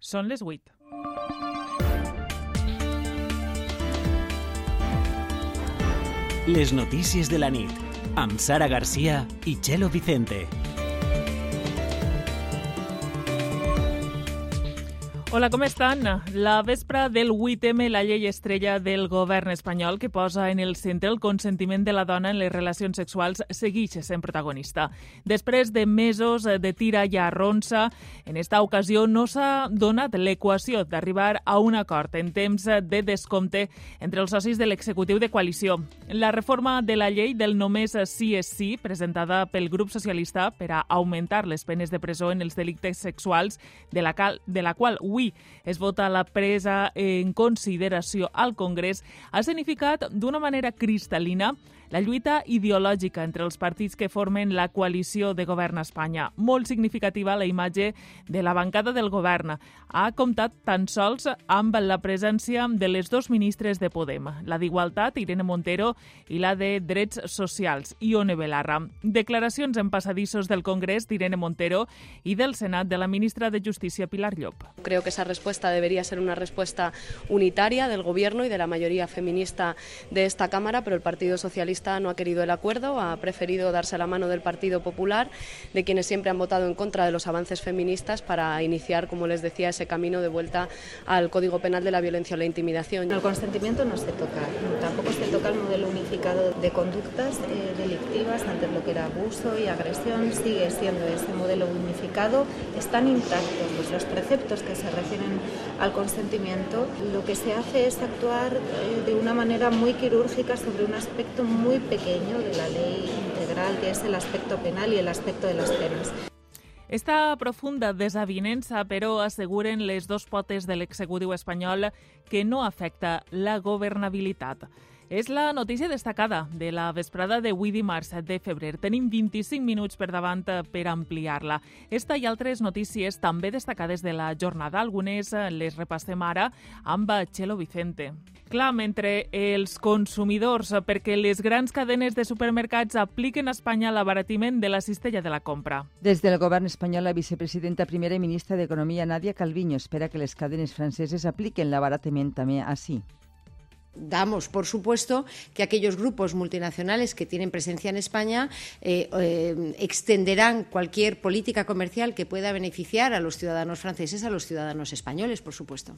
Són les 8. Les notícies de la nit, amb Sara Garcia i Chelo Vicente. Hola, com estan? La vespre del 8M, la llei estrella del govern espanyol que posa en el centre el consentiment de la dona en les relacions sexuals segueix sent protagonista. Després de mesos de tira i arronsa, en esta ocasió no s'ha donat l'equació d'arribar a un acord en temps de descompte entre els socis de l'executiu de coalició. La reforma de la llei del només sí és sí, presentada pel grup socialista per a augmentar les penes de presó en els delictes sexuals, de la, cal, de la qual avui es vota la presa en consideració al Congrés, ha significat d'una manera cristal·lina la lluita ideològica entre els partits que formen la coalició de govern a Espanya. Molt significativa la imatge de la bancada del govern. Ha comptat tan sols amb la presència de les dos ministres de Podem, la d'Igualtat, Irene Montero, i la de Drets Socials, Ione Belarra. Declaracions en passadissos del Congrés d'Irene Montero i del Senat de la ministra de Justícia, Pilar Llop. Creo que esa respuesta debería ser una respuesta unitaria del Gobierno y de la mayoría feminista de esta Cámara, pero el Partido Socialista no ha querido el acuerdo, ha preferido darse la mano del Partido Popular, de quienes siempre han votado en contra de los avances feministas para iniciar, como les decía, ese camino de vuelta al Código Penal de la violencia o la intimidación. El consentimiento no se toca, tampoco se toca el modelo unificado de conductas eh, delictivas, antes lo que era abuso y agresión, sigue siendo ese modelo unificado, están intactos pues, los preceptos que se refieren al consentimiento. Lo que se hace es actuar eh, de una manera muy quirúrgica sobre un aspecto muy muy pequeño de la ley integral, que es el aspecto penal y el aspecto de las penas. Esta profunda desavinença, però, asseguren les dos potes de l'executiu espanyol que no afecta la governabilitat. És la notícia destacada de la vesprada de 8 dimarts de febrer. Tenim 25 minuts per davant per ampliar-la. Esta i altres notícies també destacades de la jornada. Algunes les repassem ara amb Chelo Vicente. Clar, mentre els consumidors, perquè les grans cadenes de supermercats apliquen a Espanya l'abaratiment de la cistella de la compra. Des del govern espanyol, la vicepresidenta primera i ministra d'Economia, Nadia Calviño, espera que les cadenes franceses apliquen l'abaratiment també així. Damos por supuesto que aquellos grupos multinacionales que tienen presencia en España eh, eh, extenderán cualquier política comercial que pueda beneficiar a los ciudadanos franceses, a los ciudadanos españoles, por supuesto.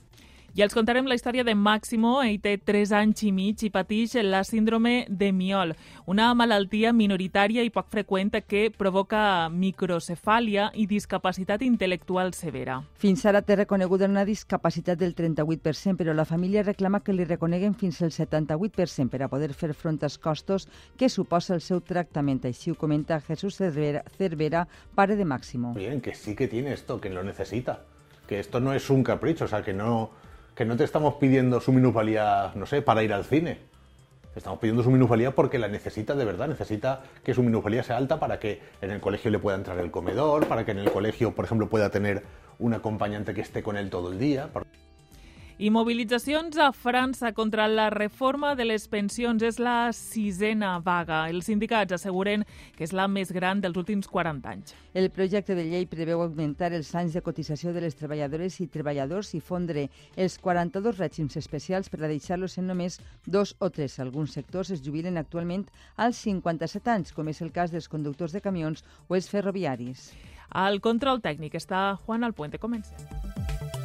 I els contarem la història de Máximo. Ell té 3 anys i mig i pateix la síndrome de Miol, una malaltia minoritària i poc freqüent que provoca microcefàlia i discapacitat intel·lectual severa. Fins ara té reconeguda una discapacitat del 38%, però la família reclama que li reconeguen fins al 78% per a poder fer front als costos que suposa el seu tractament. Així ho comenta Jesús Cervera, Cervera pare de Máximo. Bien, que sí que tiene esto, que lo necesita. Que esto no es un capricho, o sea, que no que no te estamos pidiendo su minusvalía, no sé, para ir al cine. Estamos pidiendo su minusvalía porque la necesita de verdad, necesita que su minusvalía sea alta para que en el colegio le pueda entrar el comedor, para que en el colegio, por ejemplo, pueda tener un acompañante que esté con él todo el día. I mobilitzacions a França contra la reforma de les pensions és la sisena vaga. Els sindicats asseguren que és la més gran dels últims 40 anys. El projecte de llei preveu augmentar els anys de cotització de les treballadores i treballadors i fondre els 42 règims especials per a deixar-los en només dos o tres. Alguns sectors es jubilen actualment als 57 anys, com és el cas dels conductors de camions o els ferroviaris. Al control tècnic està Juan Alpuente. Comencem.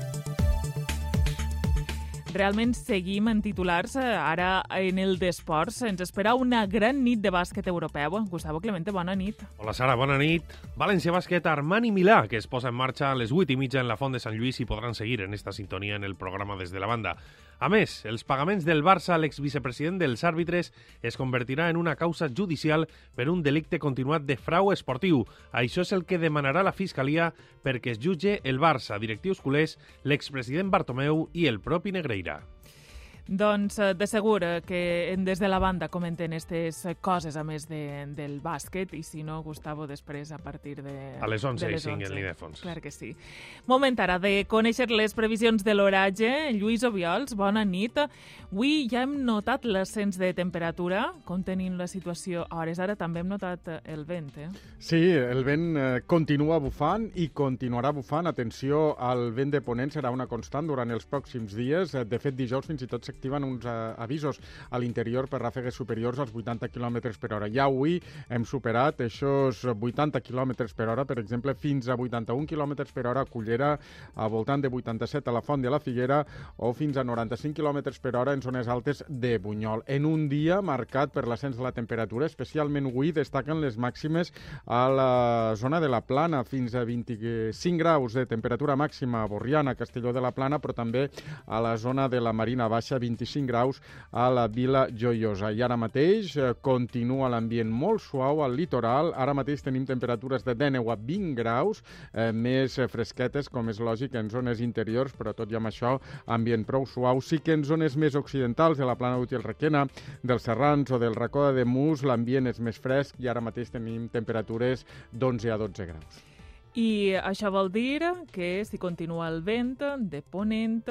Realment seguim en titulars eh, ara en el d'esports. Ens espera una gran nit de bàsquet europeu. Gustavo Clemente, bona nit. Hola Sara, bona nit. València Bàsquet Armani Milà, que es posa en marxa a les 8 i mitja en la Font de Sant Lluís i podran seguir en esta sintonia en el programa des de la banda. A més, els pagaments del Barça a l'exvicepresident dels àrbitres es convertirà en una causa judicial per un delicte continuat de frau esportiu. Això és el que demanarà la Fiscalia perquè es jutge el Barça, directius culers, l'expresident Bartomeu i el propi Reader. Doncs eh, de segur eh, que des de la banda comenten aquestes coses a més de, del bàsquet i si no, Gustavo, després a partir de... A les 11 de i 5 en l'Idefons. Clar que sí. Moment ara de conèixer les previsions de l'oratge. Lluís Obiols, bona nit. Avui ja hem notat l'ascens de temperatura, com tenim la situació a hores ara. També hem notat eh, el vent, eh? Sí, el vent eh, continua bufant i continuarà bufant. Atenció, el vent de ponent serà una constant durant els pròxims dies. Eh, De fet, dijous fins i tot s'activen uns eh, avisos a l'interior per ràfegues superiors als 80 km per hora. Ja avui hem superat aquests 80 km per hora, per exemple, fins a 81 km per hora a Cullera, a voltant de 87 a la Font de la Figuera o fins a 95 km per hora en zones altes de Bunyol. En un dia marcat per l'ascens de la temperatura, especialment avui destaquen les màximes a la zona de la Plana, fins a 25 graus de temperatura màxima a Borriana, Castelló de la Plana, però també a la zona de la Marina Baixa, 25 graus a la Vila Joiosa. I ara mateix eh, continua l'ambient molt suau al litoral. Ara mateix tenim temperatures de 19 a 20 graus, eh, més eh, fresquetes, com és lògic, en zones interiors, però tot i amb això, ambient prou suau. Sí que en zones més occidentals, de la plana d'Utiel Requena, dels Serrans o del racó de Mus, l'ambient és més fresc i ara mateix tenim temperatures d'11 a 12 graus. I això vol dir que si continua el vent de ponent,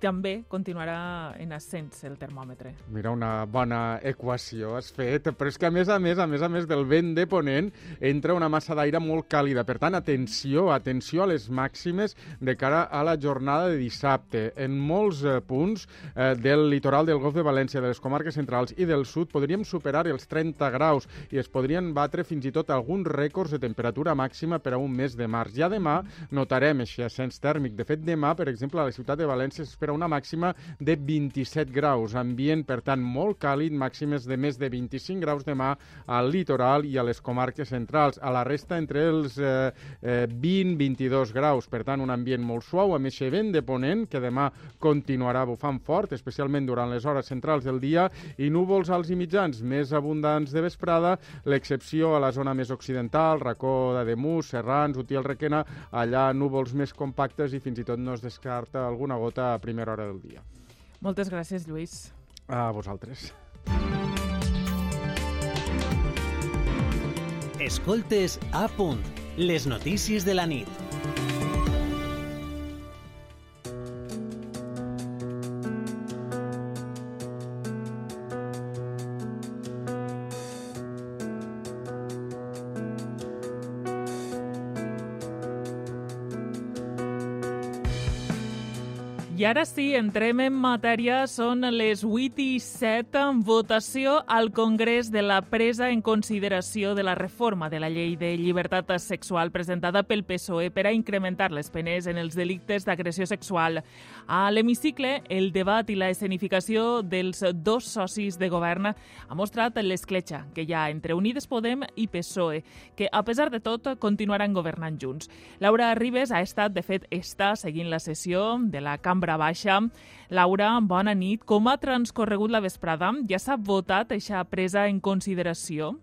també continuarà en ascens el termòmetre. Mira, una bona equació has fet, però és que a més a més, a més a més del vent de ponent, entra una massa d'aire molt càlida. Per tant, atenció, atenció a les màximes de cara a la jornada de dissabte. En molts eh, punts eh, del litoral del Golf de València, de les comarques centrals i del sud, podríem superar els 30 graus i es podrien batre fins i tot alguns rècords de temperatura màxima per a un mes de març. Ja demà notarem aquest ascens tèrmic. De fet, demà, per exemple, a la ciutat de València s'espera una màxima de 27 graus. Ambient, per tant, molt càlid, màximes de més de 25 graus demà al litoral i a les comarques centrals. A la resta, entre els eh, eh, 20-22 graus. Per tant, un ambient molt suau, amb aquest vent de ponent, que demà continuarà bufant fort, especialment durant les hores centrals del dia, i núvols alts i mitjans més abundants de vesprada, l'excepció a la zona més occidental, racó d'Ademús, Serrans, Utiel Requena, allà núvols més compactes i fins i tot no es descarta alguna gota a primera hora del dia. Moltes gràcies, Lluís. A vosaltres. Escoltes a punt. Les notícies de la nit. I ara sí, entrem en matèria. Són les 8 i 7 en votació al Congrés de la presa en consideració de la reforma de la llei de llibertat sexual presentada pel PSOE per a incrementar les penes en els delictes d'agressió sexual. A l'hemicicle, el debat i la escenificació dels dos socis de govern ha mostrat l'escletxa que hi ha entre Unides Podem i PSOE, que, a pesar de tot, continuaran governant junts. Laura Ribes ha estat, de fet, està seguint la sessió de la Cambra Baixa. Laura, bona nit. Com ha transcorregut la vesprada? Ja s'ha votat aquesta presa en consideració?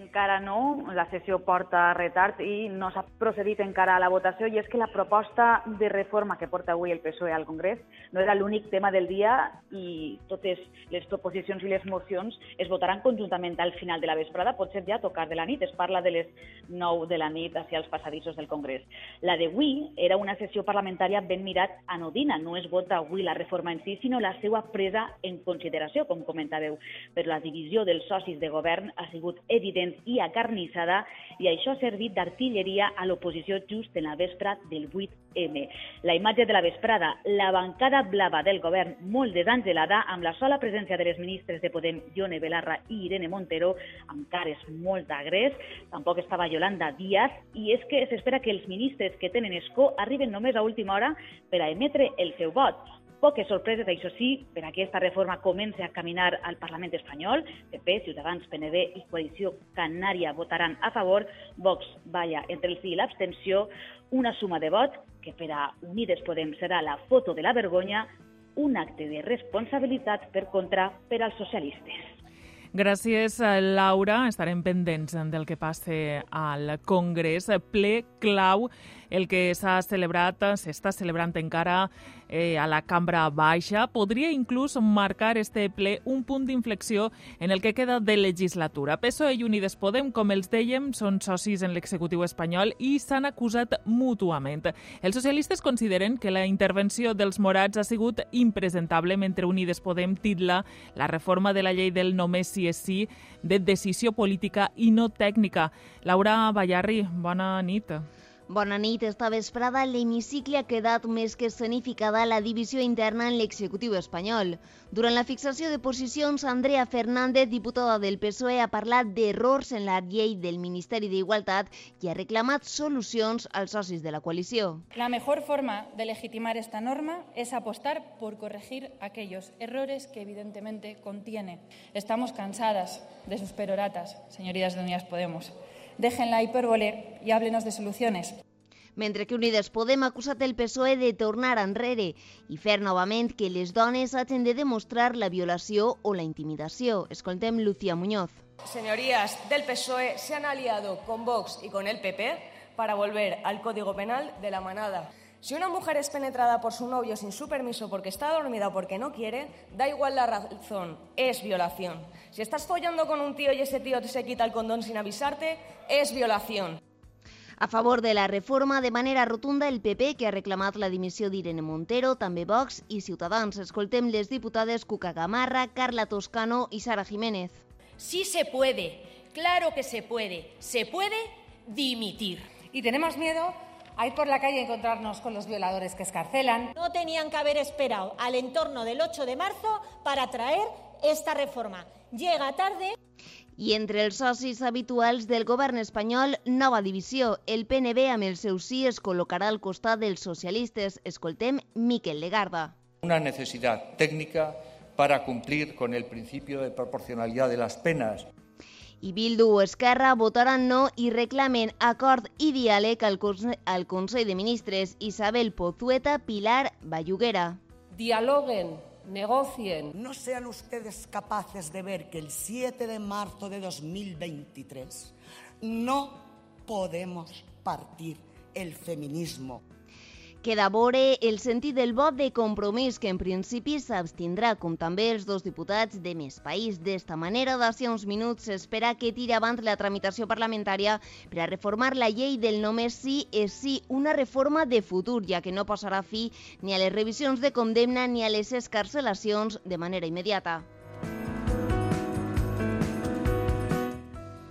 Encara no, la sessió porta retard i no s'ha procedit encara a la votació i és que la proposta de reforma que porta avui el PSOE al Congrés no era l'únic tema del dia i totes les proposicions i les mocions es votaran conjuntament al final de la vesprada, potser ja a tocar de la nit, es parla de les 9 de la nit hacia els passadissos del Congrés. La d'avui era una sessió parlamentària ben mirat anodina, no es vota avui la reforma en si, sinó la seva presa en consideració, com comentàveu, però la divisió dels socis de govern ha sigut evident i acarnissada i això ha servit d'artilleria a l'oposició just en la vespra del 8M. La imatge de la vesprada, la bancada blava del govern molt desangelada amb la sola presència de les ministres de Podem, Ione Belarra i Irene Montero, amb cares molt agres, tampoc estava Yolanda Díaz, i és que s'espera que els ministres que tenen escó arriben només a última hora per a emetre el seu vot. Poques sorpreses, això sí, per aquesta reforma comença a caminar al Parlament espanyol. PP, Ciutadans, PNB i Coalició Canària votaran a favor. Vox balla entre el sí i l'abstenció. Una suma de vot que per a Unides Podem serà la foto de la vergonya, un acte de responsabilitat per contra per als socialistes. Gràcies, Laura. Estarem pendents del que passe al Congrés. Ple clau El que s'ha celebrat, s'està celebrant encara eh, a la cambra baixa, podria inclús marcar este ple un punt d'inflexió en el que queda de legislatura. PSOE i Unides Podem, com els dèiem, són socis en l'executiu espanyol i s'han acusat mútuament. Els socialistes consideren que la intervenció dels morats ha sigut impresentable mentre Unides Podem titla la reforma de la llei del només si és sí de decisió política i no tècnica. Laura Ballarri, bona nit. Bona nit. Esta vesprada l'hemicicle ha quedat més que escenificada la divisió interna en l'executiu espanyol. Durant la fixació de posicions, Andrea Fernández, diputada del PSOE, ha parlat d'errors en la llei del Ministeri d'Igualtat i ha reclamat solucions als socis de la coalició. La mejor forma de legitimar esta norma es apostar por corregir aquellos errores que evidentemente contiene. Estamos cansadas de sus peroratas, señorías de Unidas Podemos. Dejen la hipérbole y háblenos de soluciones. Mentre que Unides Podem ha acusat el PSOE de tornar enrere i fer novament que les dones hagin de demostrar la violació o la intimidació. Escoltem Lucía Muñoz. Señorías del PSOE se han aliado con Vox y con el PP para volver al Código Penal de la manada. Si una mujer es penetrada por su novio sin su permiso porque está dormida o porque no quiere, da igual la razón, es violación. Si estás follando con un tío y ese tío se quita el condón sin avisarte, es violación. A favor de la reforma, de manera rotunda, el PP, que ha reclamat la dimissió d'Irene Montero, també Vox i Ciutadans. Escoltem les diputades Cuca Gamarra, Carla Toscano i Sara Jiménez. Sí se puede, claro que se puede. Se puede dimitir. Y tenemos miedo a ir por la calle y encontrarnos con los violadores que escarcelan. No tenían que haber esperado al entorno del 8 de marzo para traer esta reforma. Llega tarde. I entre els socis habituals del govern espanyol, nova divisió. El PNB, amb el seu sí, es col·locarà al costat dels socialistes. Escoltem Miquel Legarda. Una necesidad técnica para cumplir con el principio de proporcionalidad de las penas. I Bildu o Esquerra votaran no i reclamen acord i diàleg al, Conse al Consell de Ministres. Isabel Pozueta, Pilar Bayuguera. Dialoguen, negocien. No sean ustedes capaces de ver que el 7 de marzo de 2023 no podemos partir el feminismo. Queda veure el sentit del vot de compromís, que en principi s'abstindrà, com també els dos diputats de Més País. D'esta manera, d'ací uns minuts s'espera que tiri avant la tramitació parlamentària per a reformar la llei del només sí és sí, una reforma de futur, ja que no posarà fi ni a les revisions de condemna ni a les escarcelacions de manera immediata.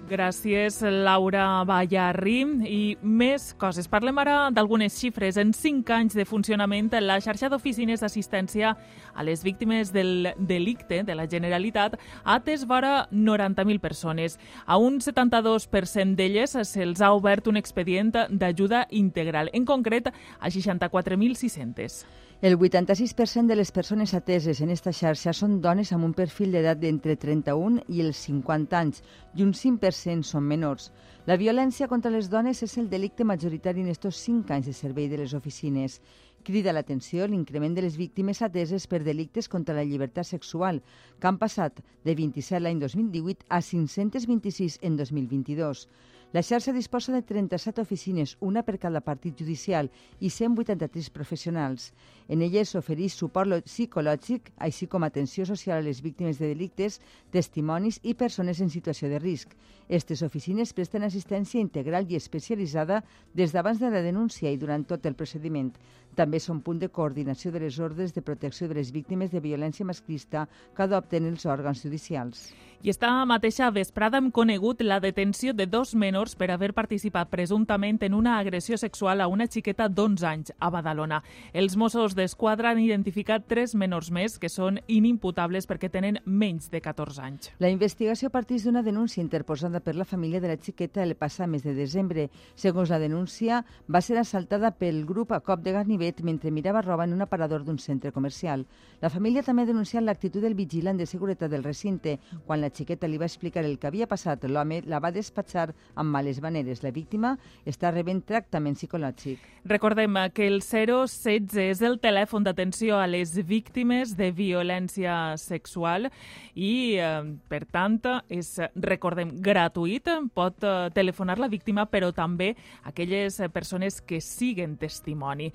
Gràcies, Laura Ballarri. I més coses. Parlem ara d'algunes xifres. En cinc anys de funcionament, la xarxa d'oficines d'assistència a les víctimes del delicte de la Generalitat ha atès vora 90.000 persones. A un 72% d'elles se'ls ha obert un expedient d'ajuda integral, en concret a 64.600. El 86% de les persones ateses en esta xarxa són dones amb un perfil d'edat d'entre 31 i els 50 anys i un 5% són menors. La violència contra les dones és el delicte majoritari en estos 5 anys de servei de les oficines. Crida l'atenció l'increment de les víctimes ateses per delictes contra la llibertat sexual, que han passat de 27 l'any 2018 a 526 en 2022. La xarxa disposa de 37 oficines, una per cada partit judicial, i 183 professionals. En elles s'ofereix suport psicològic, així com atenció social a les víctimes de delictes, testimonis i persones en situació de risc. Aquestes oficines presten assistència integral i especialitzada des d'abans de la denúncia i durant tot el procediment. També són punt de coordinació de les ordres de protecció de les víctimes de violència masclista que adopten els òrgans judicials. I esta mateixa vesprada hem conegut la detenció de dos menors per haver participat presumptament en una agressió sexual a una xiqueta d'11 anys a Badalona. Els Mossos d'Esquadra han identificat tres menors més que són inimputables perquè tenen menys de 14 anys. La investigació parteix d'una denúncia interposada per la família de la xiqueta el passat mes de desembre. Segons la denúncia, va ser assaltada pel grup a cop de ganivet mentre mirava roba en un aparador d'un centre comercial. La família també ha denunciat l'actitud del vigilant de seguretat del recinte. Quan la xiqueta li va explicar el que havia passat, l'home la va despatxar amb males maneres. La víctima està rebent tractament psicològic. Recordem que el 016 és el telèfon d'atenció a les víctimes de violència sexual i, eh, per tant, és, recordem, gratuït. Pot eh, telefonar la víctima, però també aquelles persones que siguen testimoni.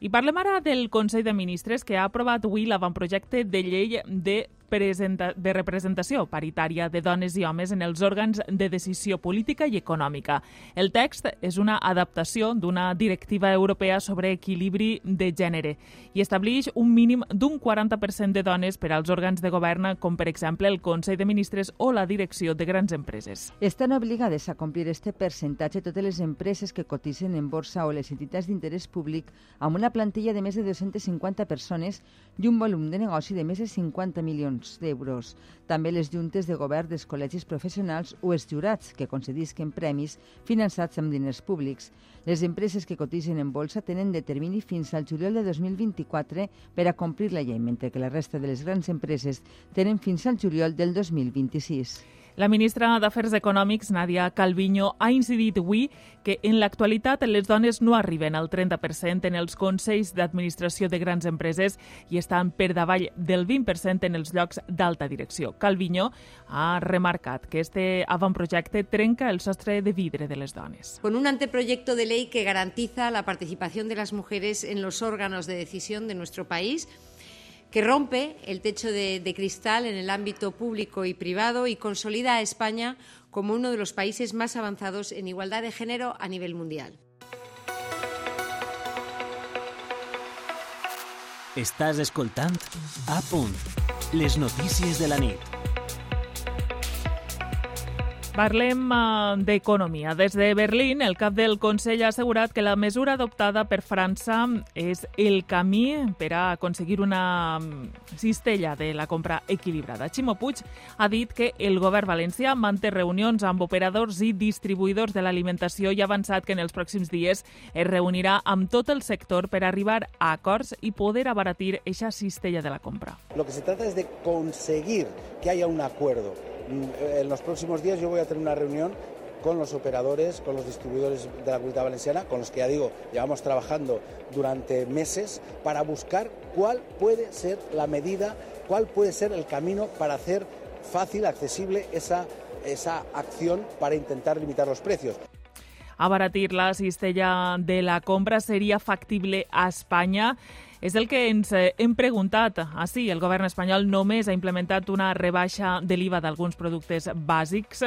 I parlem ara del Consell de Ministres que ha aprovat avui l'avantprojecte de llei de presenta de representació paritària de dones i homes en els òrgans de decisió política i econòmica. El text és una adaptació d'una directiva europea sobre equilibri de gènere i estableix un mínim d'un 40% de dones per als òrgans de govern, com per exemple el Consell de Ministres o la direcció de grans empreses. Estan obligades a complir este percentatge totes les empreses que cotitzen en borsa o les entitats d'interès públic amb una plantilla de més de 250 persones i un volum de negoci de més de 50 milions milions d'euros. També les juntes de govern dels col·legis professionals o els jurats que concedisquen premis finançats amb diners públics. Les empreses que cotitzen en bolsa tenen de termini fins al juliol de 2024 per a complir la llei, mentre que la resta de les grans empreses tenen fins al juliol del 2026. La ministra d'Afers Econòmics, Nadia Calviño, ha incidit avui que en l'actualitat les dones no arriben al 30% en els consells d'administració de grans empreses i estan per davall del 20% en els llocs d'alta direcció. Calviño ha remarcat que este avantprojecte trenca el sostre de vidre de les dones. Con un anteproyecto de ley que garantiza la participación de las mujeres en los órganos de decisión de nuestro país, que rompe el techo de, cristal en el ámbito público y privado y consolida a España como uno de los países más avanzados en igualdad de género a nivel mundial. Estàs escoltant A Punt, les notícies de la nit. Parlem uh, d'economia. Des de Berlín, el cap del Consell ha assegurat que la mesura adoptada per França és el camí per a aconseguir una cistella de la compra equilibrada. Ximo Puig ha dit que el govern valencià manté reunions amb operadors i distribuïdors de l'alimentació i ha avançat que en els pròxims dies es reunirà amb tot el sector per arribar a acords i poder abaratir eixa cistella de la compra. Lo que se trata es de conseguir que haya un acuerdo en los próximos días yo voy a tener una reunión con los operadores, con los distribuidores de la comunidad valenciana, con los que ya digo, llevamos trabajando durante meses para buscar cuál puede ser la medida, cuál puede ser el camino para hacer fácil, accesible esa, esa acción para intentar limitar los precios. Abaratir la cistella de la compra seria factible a Espanya. És el que ens hem preguntat. Ah, sí, el govern espanyol només ha implementat una rebaixa de l'IVA d'alguns productes bàsics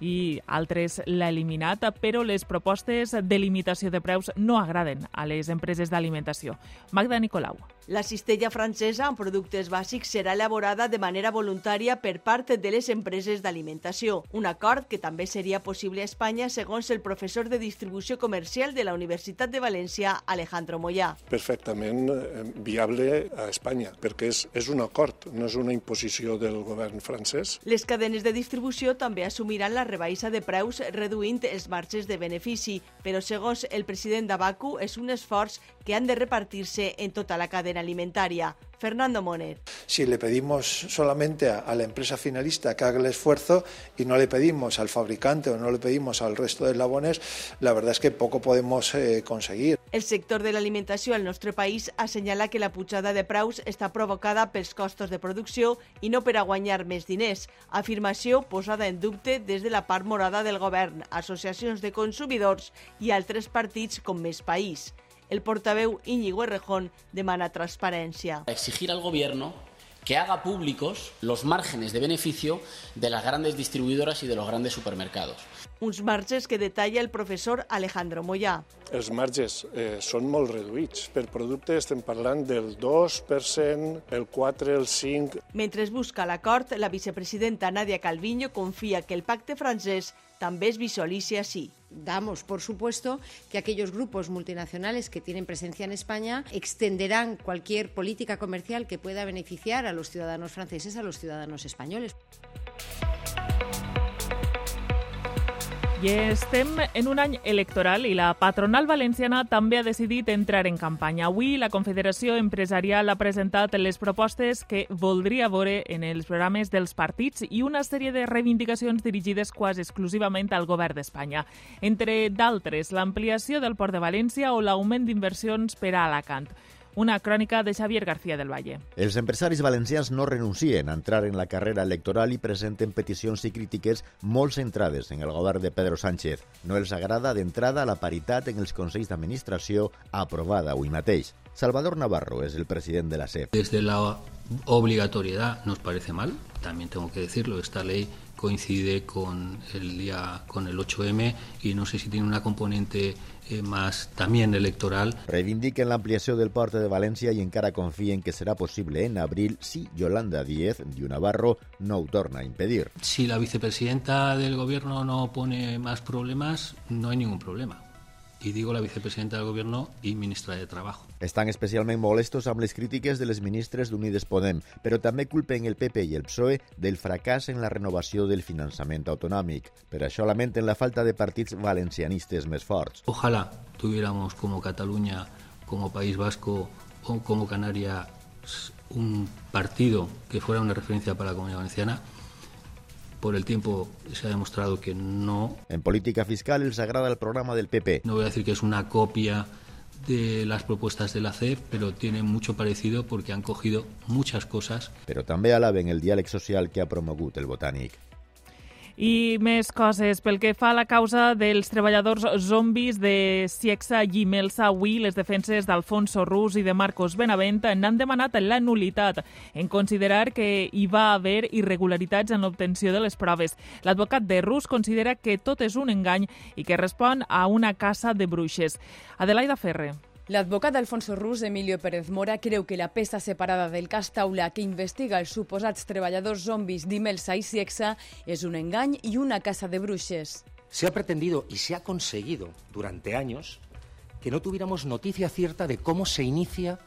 i altres l'ha eliminat, però les propostes de limitació de preus no agraden a les empreses d'alimentació. Magda Nicolau. La cistella francesa amb productes bàsics serà elaborada de manera voluntària per part de les empreses d'alimentació, un acord que també seria possible a Espanya segons el professor de distribució comercial de la Universitat de València, Alejandro Moyà. Perfectament viable a Espanya, perquè és, és un acord, no és una imposició del govern francès. Les cadenes de distribució també assumiran la rebaixa de preus reduint els marges de benefici, però segons el president d'Abacu és un esforç que han de repartir-se en tota la cadena alimentària. Fernando Monet. Si le pedimos solamente a, a, la empresa finalista que haga el esfuerzo y no le pedimos al fabricante o no le pedimos al resto de eslabones, la verdad es que poco podemos eh, conseguir. El sector de l'alimentació al nostre país assenyala que la pujada de preus està provocada pels costos de producció i no per a guanyar més diners. Afirmació posada en dubte des de la part morada del govern, associacions de consumidors i altres partits com Més País. El portaveu Íñigo Errejón demana transparencia. Exigir al Gobierno que haga públicos los márgenes de beneficio de las grandes distribuidoras y de los grandes supermercados. Uns marges que detalla el professor Alejandro Moyà. Els marges eh, són molt reduïts. Per producte estem parlant del 2%, el 4, el 5... Mentre es busca l'acord, la vicepresidenta Nadia Calviño confia que el pacte francès també es visualitzi així. Damos por supuesto que aquellos grupos multinacionales que tienen presencia en España extenderán cualquier política comercial que pueda beneficiar a los ciudadanos franceses, a los ciudadanos españoles. I estem en un any electoral i la patronal valenciana també ha decidit entrar en campanya. Avui la Confederació Empresarial ha presentat les propostes que voldria veure en els programes dels partits i una sèrie de reivindicacions dirigides quasi exclusivament al govern d'Espanya. Entre d'altres, l'ampliació del Port de València o l'augment d'inversions per a Alacant. Una crònica de Xavier García del Valle. Els empresaris valencians no renuncien a entrar en la carrera electoral i presenten peticions i crítiques molt centrades en el govern de Pedro Sánchez. No els agrada d'entrada la paritat en els consells d'administració aprovada avui mateix. Salvador Navarro es el presidente de la SEP. Desde la obligatoriedad nos parece mal, también tengo que decirlo, esta ley coincide con el día con el 8M y no sé si tiene una componente eh, más también electoral. Reivindiquen l'ampliació del port de València i encara confien que serà possible en abril si Yolanda Díez Diu Navarro no torna a impedir. Si la vicepresidenta del gobierno no pone más problemas, no hay ningún problema. Y digo la vicepresidenta del Gobierno y ministra de Trabajo. Estan especialment molestos amb les crítiques de les ministres d'Unides Podem, però també culpen el PP i el PSOE del fracàs en la renovació del finançament autonòmic. Per això lamenten la falta de partits valencianistes més forts. Ojalá tuviéramos como Cataluña, como País Vasco o como Canarias un partido que fuera una referencia para la comunidad valenciana por el tiempo se ha demostrado que no. En política fiscal les agrada el programa del PP. No voy a decir que es una copia de las propuestas de la CEF, pero tiene mucho parecido porque han cogido muchas cosas. Però també alaben el diàleg social que ha promogut el Botànic. I més coses. Pel que fa a la causa dels treballadors zombis de Ciexa i Melsa, avui les defenses d'Alfonso Rus i de Marcos Benavent n'han demanat la nulitat en considerar que hi va haver irregularitats en l'obtenció de les proves. L'advocat de Rus considera que tot és un engany i que respon a una caça de bruixes. Adelaida Ferre. L'advocat d'Alfonso Rus, Emilio Pérez Mora, creu que la peça separada del cas Taula que investiga els suposats treballadors zombis d'Imelsa i Ciexa és un engany i una casa de bruixes. Se ha pretendido y se ha conseguido durante años que no tuviéramos noticia cierta de cómo se inicia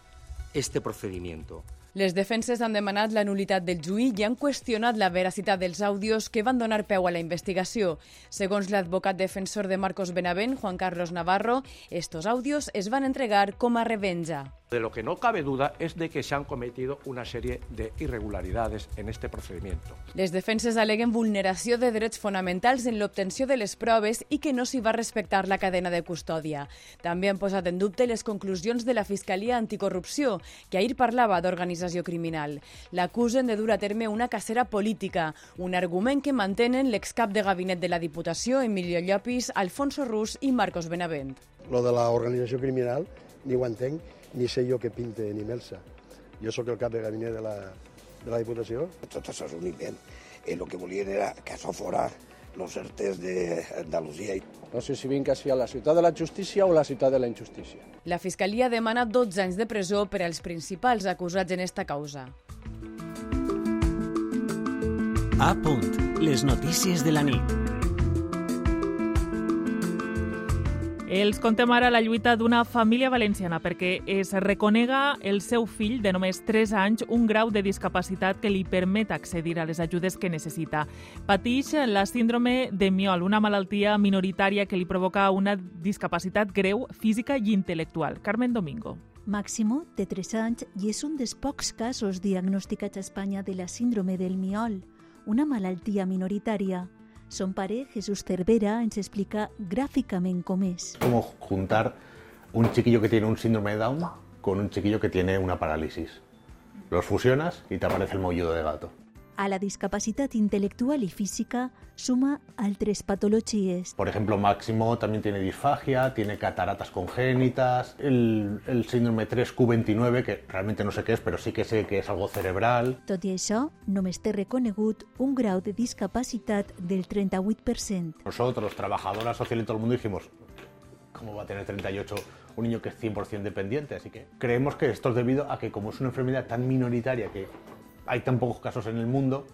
este procedimiento. Les defenses han demanat la nulitat del juí i han qüestionat la veracitat dels àudios que van donar peu a la investigació. Segons l'advocat defensor de Marcos Benavent, Juan Carlos Navarro, estos àudios es van entregar com a revenja. De lo que no cabe duda es de que se han cometido una serie de irregularidades en este procedimiento. Les defenses aleguen vulneració de drets fonamentals en l'obtenció de les proves i que no s'hi va respectar la cadena de custòdia. També han posat en dubte les conclusions de la Fiscalia Anticorrupció, que ahir parlava d'organització criminal. L'acusen de dur a terme una cacera política, un argument que mantenen l'excap de gabinet de la Diputació, Emilio Llopis, Alfonso Rus i Marcos Benavent. Lo de l'organització criminal ni ho entenc, ni sé jo què pinte ni Melsa. Jo sóc el cap de gabinet de la, de la Diputació. Tot això és un invent. Eh, el que volien era que això fora los certes d'Andalusia. No sé si vinc a la ciutat de la justícia o la ciutat de la injustícia. La Fiscalia demana 12 anys de presó per als principals acusats en esta causa. A punt. Les notícies de la nit. Els contem ara la lluita d'una família valenciana perquè es reconega el seu fill de només 3 anys un grau de discapacitat que li permet accedir a les ajudes que necessita. Patix la síndrome de Miol, una malaltia minoritària que li provoca una discapacitat greu física i intel·lectual. Carmen Domingo. Máximo té 3 anys i és un dels pocs casos diagnosticats a Espanya de la síndrome del miol, una malaltia minoritària. Son pare, Jesús Cervera, ens explica gráficamente cómo es. Como juntar un chiquillo que tiene un síndrome de Down con un chiquillo que tiene una parálisis. Los fusionas y te aparece el molludo de gato. A la discapacidad intelectual y física suma altres patologías. Por ejemplo, Máximo también tiene disfagia, tiene cataratas congénitas, el, el síndrome 3Q29, que realmente no sé qué es, pero sí que sé que es algo cerebral. Tot i això, només té reconegut un grau de discapacitat del 38%. Nosotros, trabajadora social y todo el mundo, dijimos, ¿cómo va a tener 38 un niño que es 100% dependiente? Así que creemos que esto es debido a que como es una enfermedad tan minoritaria que hay tan pocos casos en el mundo,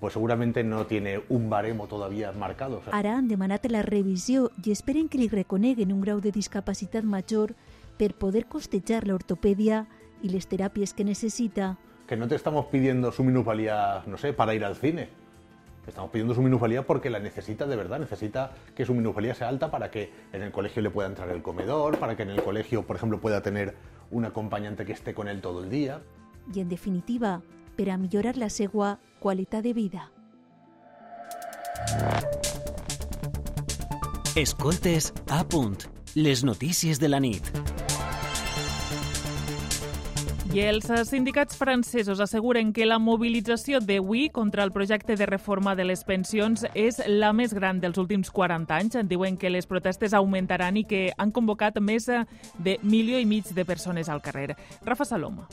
pues seguramente no tiene un baremo todavía marcado. Ara han demanat la revisió i esperen que li reconeguen un grau de discapacitat major per poder costejar la ortopedia y les terapias que necesita. Que no te estamos pidiendo su minusvalía, no sé, para ir al cine. Estamos pidiendo su minusvalía porque la necesita de verdad, necesita que su minusvalía sea alta para que en el colegio le pueda entrar el comedor, para que en el colegio, por ejemplo, pueda tener un acompañante que esté con él todo el día. Y en definitiva, para mejorar la segua calidad de vida. Escoltes a punt. Les notícies de la nit. I els sindicats francesos asseguren que la mobilització d'avui contra el projecte de reforma de les pensions és la més gran dels últims 40 anys. Diuen que les protestes augmentaran i que han convocat més de milió i mig de persones al carrer. Rafa Saloma.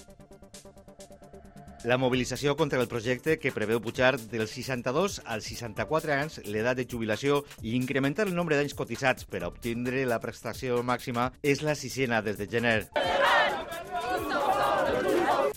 La mobilització contra el projecte que preveu pujar dels 62 als 64 anys l'edat de jubilació i incrementar el nombre d'anys cotitzats per a obtindre la prestació màxima és la sisena des de gener.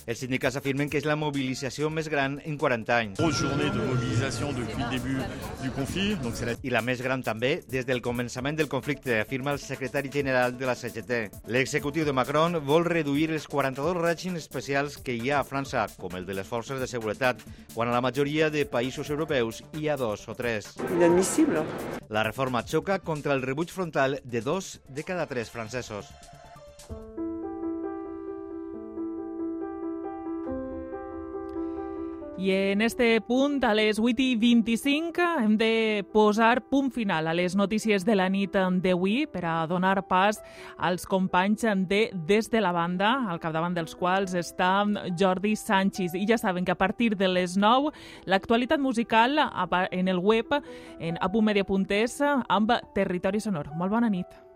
Els sindicats afirmen que és la mobilització més gran en 40 anys. Grosse journée de mobilisation depuis le début du conflit. Donc c'est la... I la més gran també des del començament del conflicte, afirma el secretari general de la CGT. L'executiu de Macron vol reduir els 42 règims especials que hi ha a França, com el de les forces de seguretat, quan a la majoria de països europeus hi ha dos o tres. Inadmissible. La reforma xoca contra el rebuig frontal de dos de cada tres francesos. I en este punt, a les 8 i 25, hem de posar punt final a les notícies de la nit d'avui per a donar pas als companys de Des de la Banda, al capdavant dels quals està Jordi Sánchez. I ja saben que a partir de les 9, l'actualitat musical en el web, en apumedia.es, amb Territori Sonor. Molt bona nit.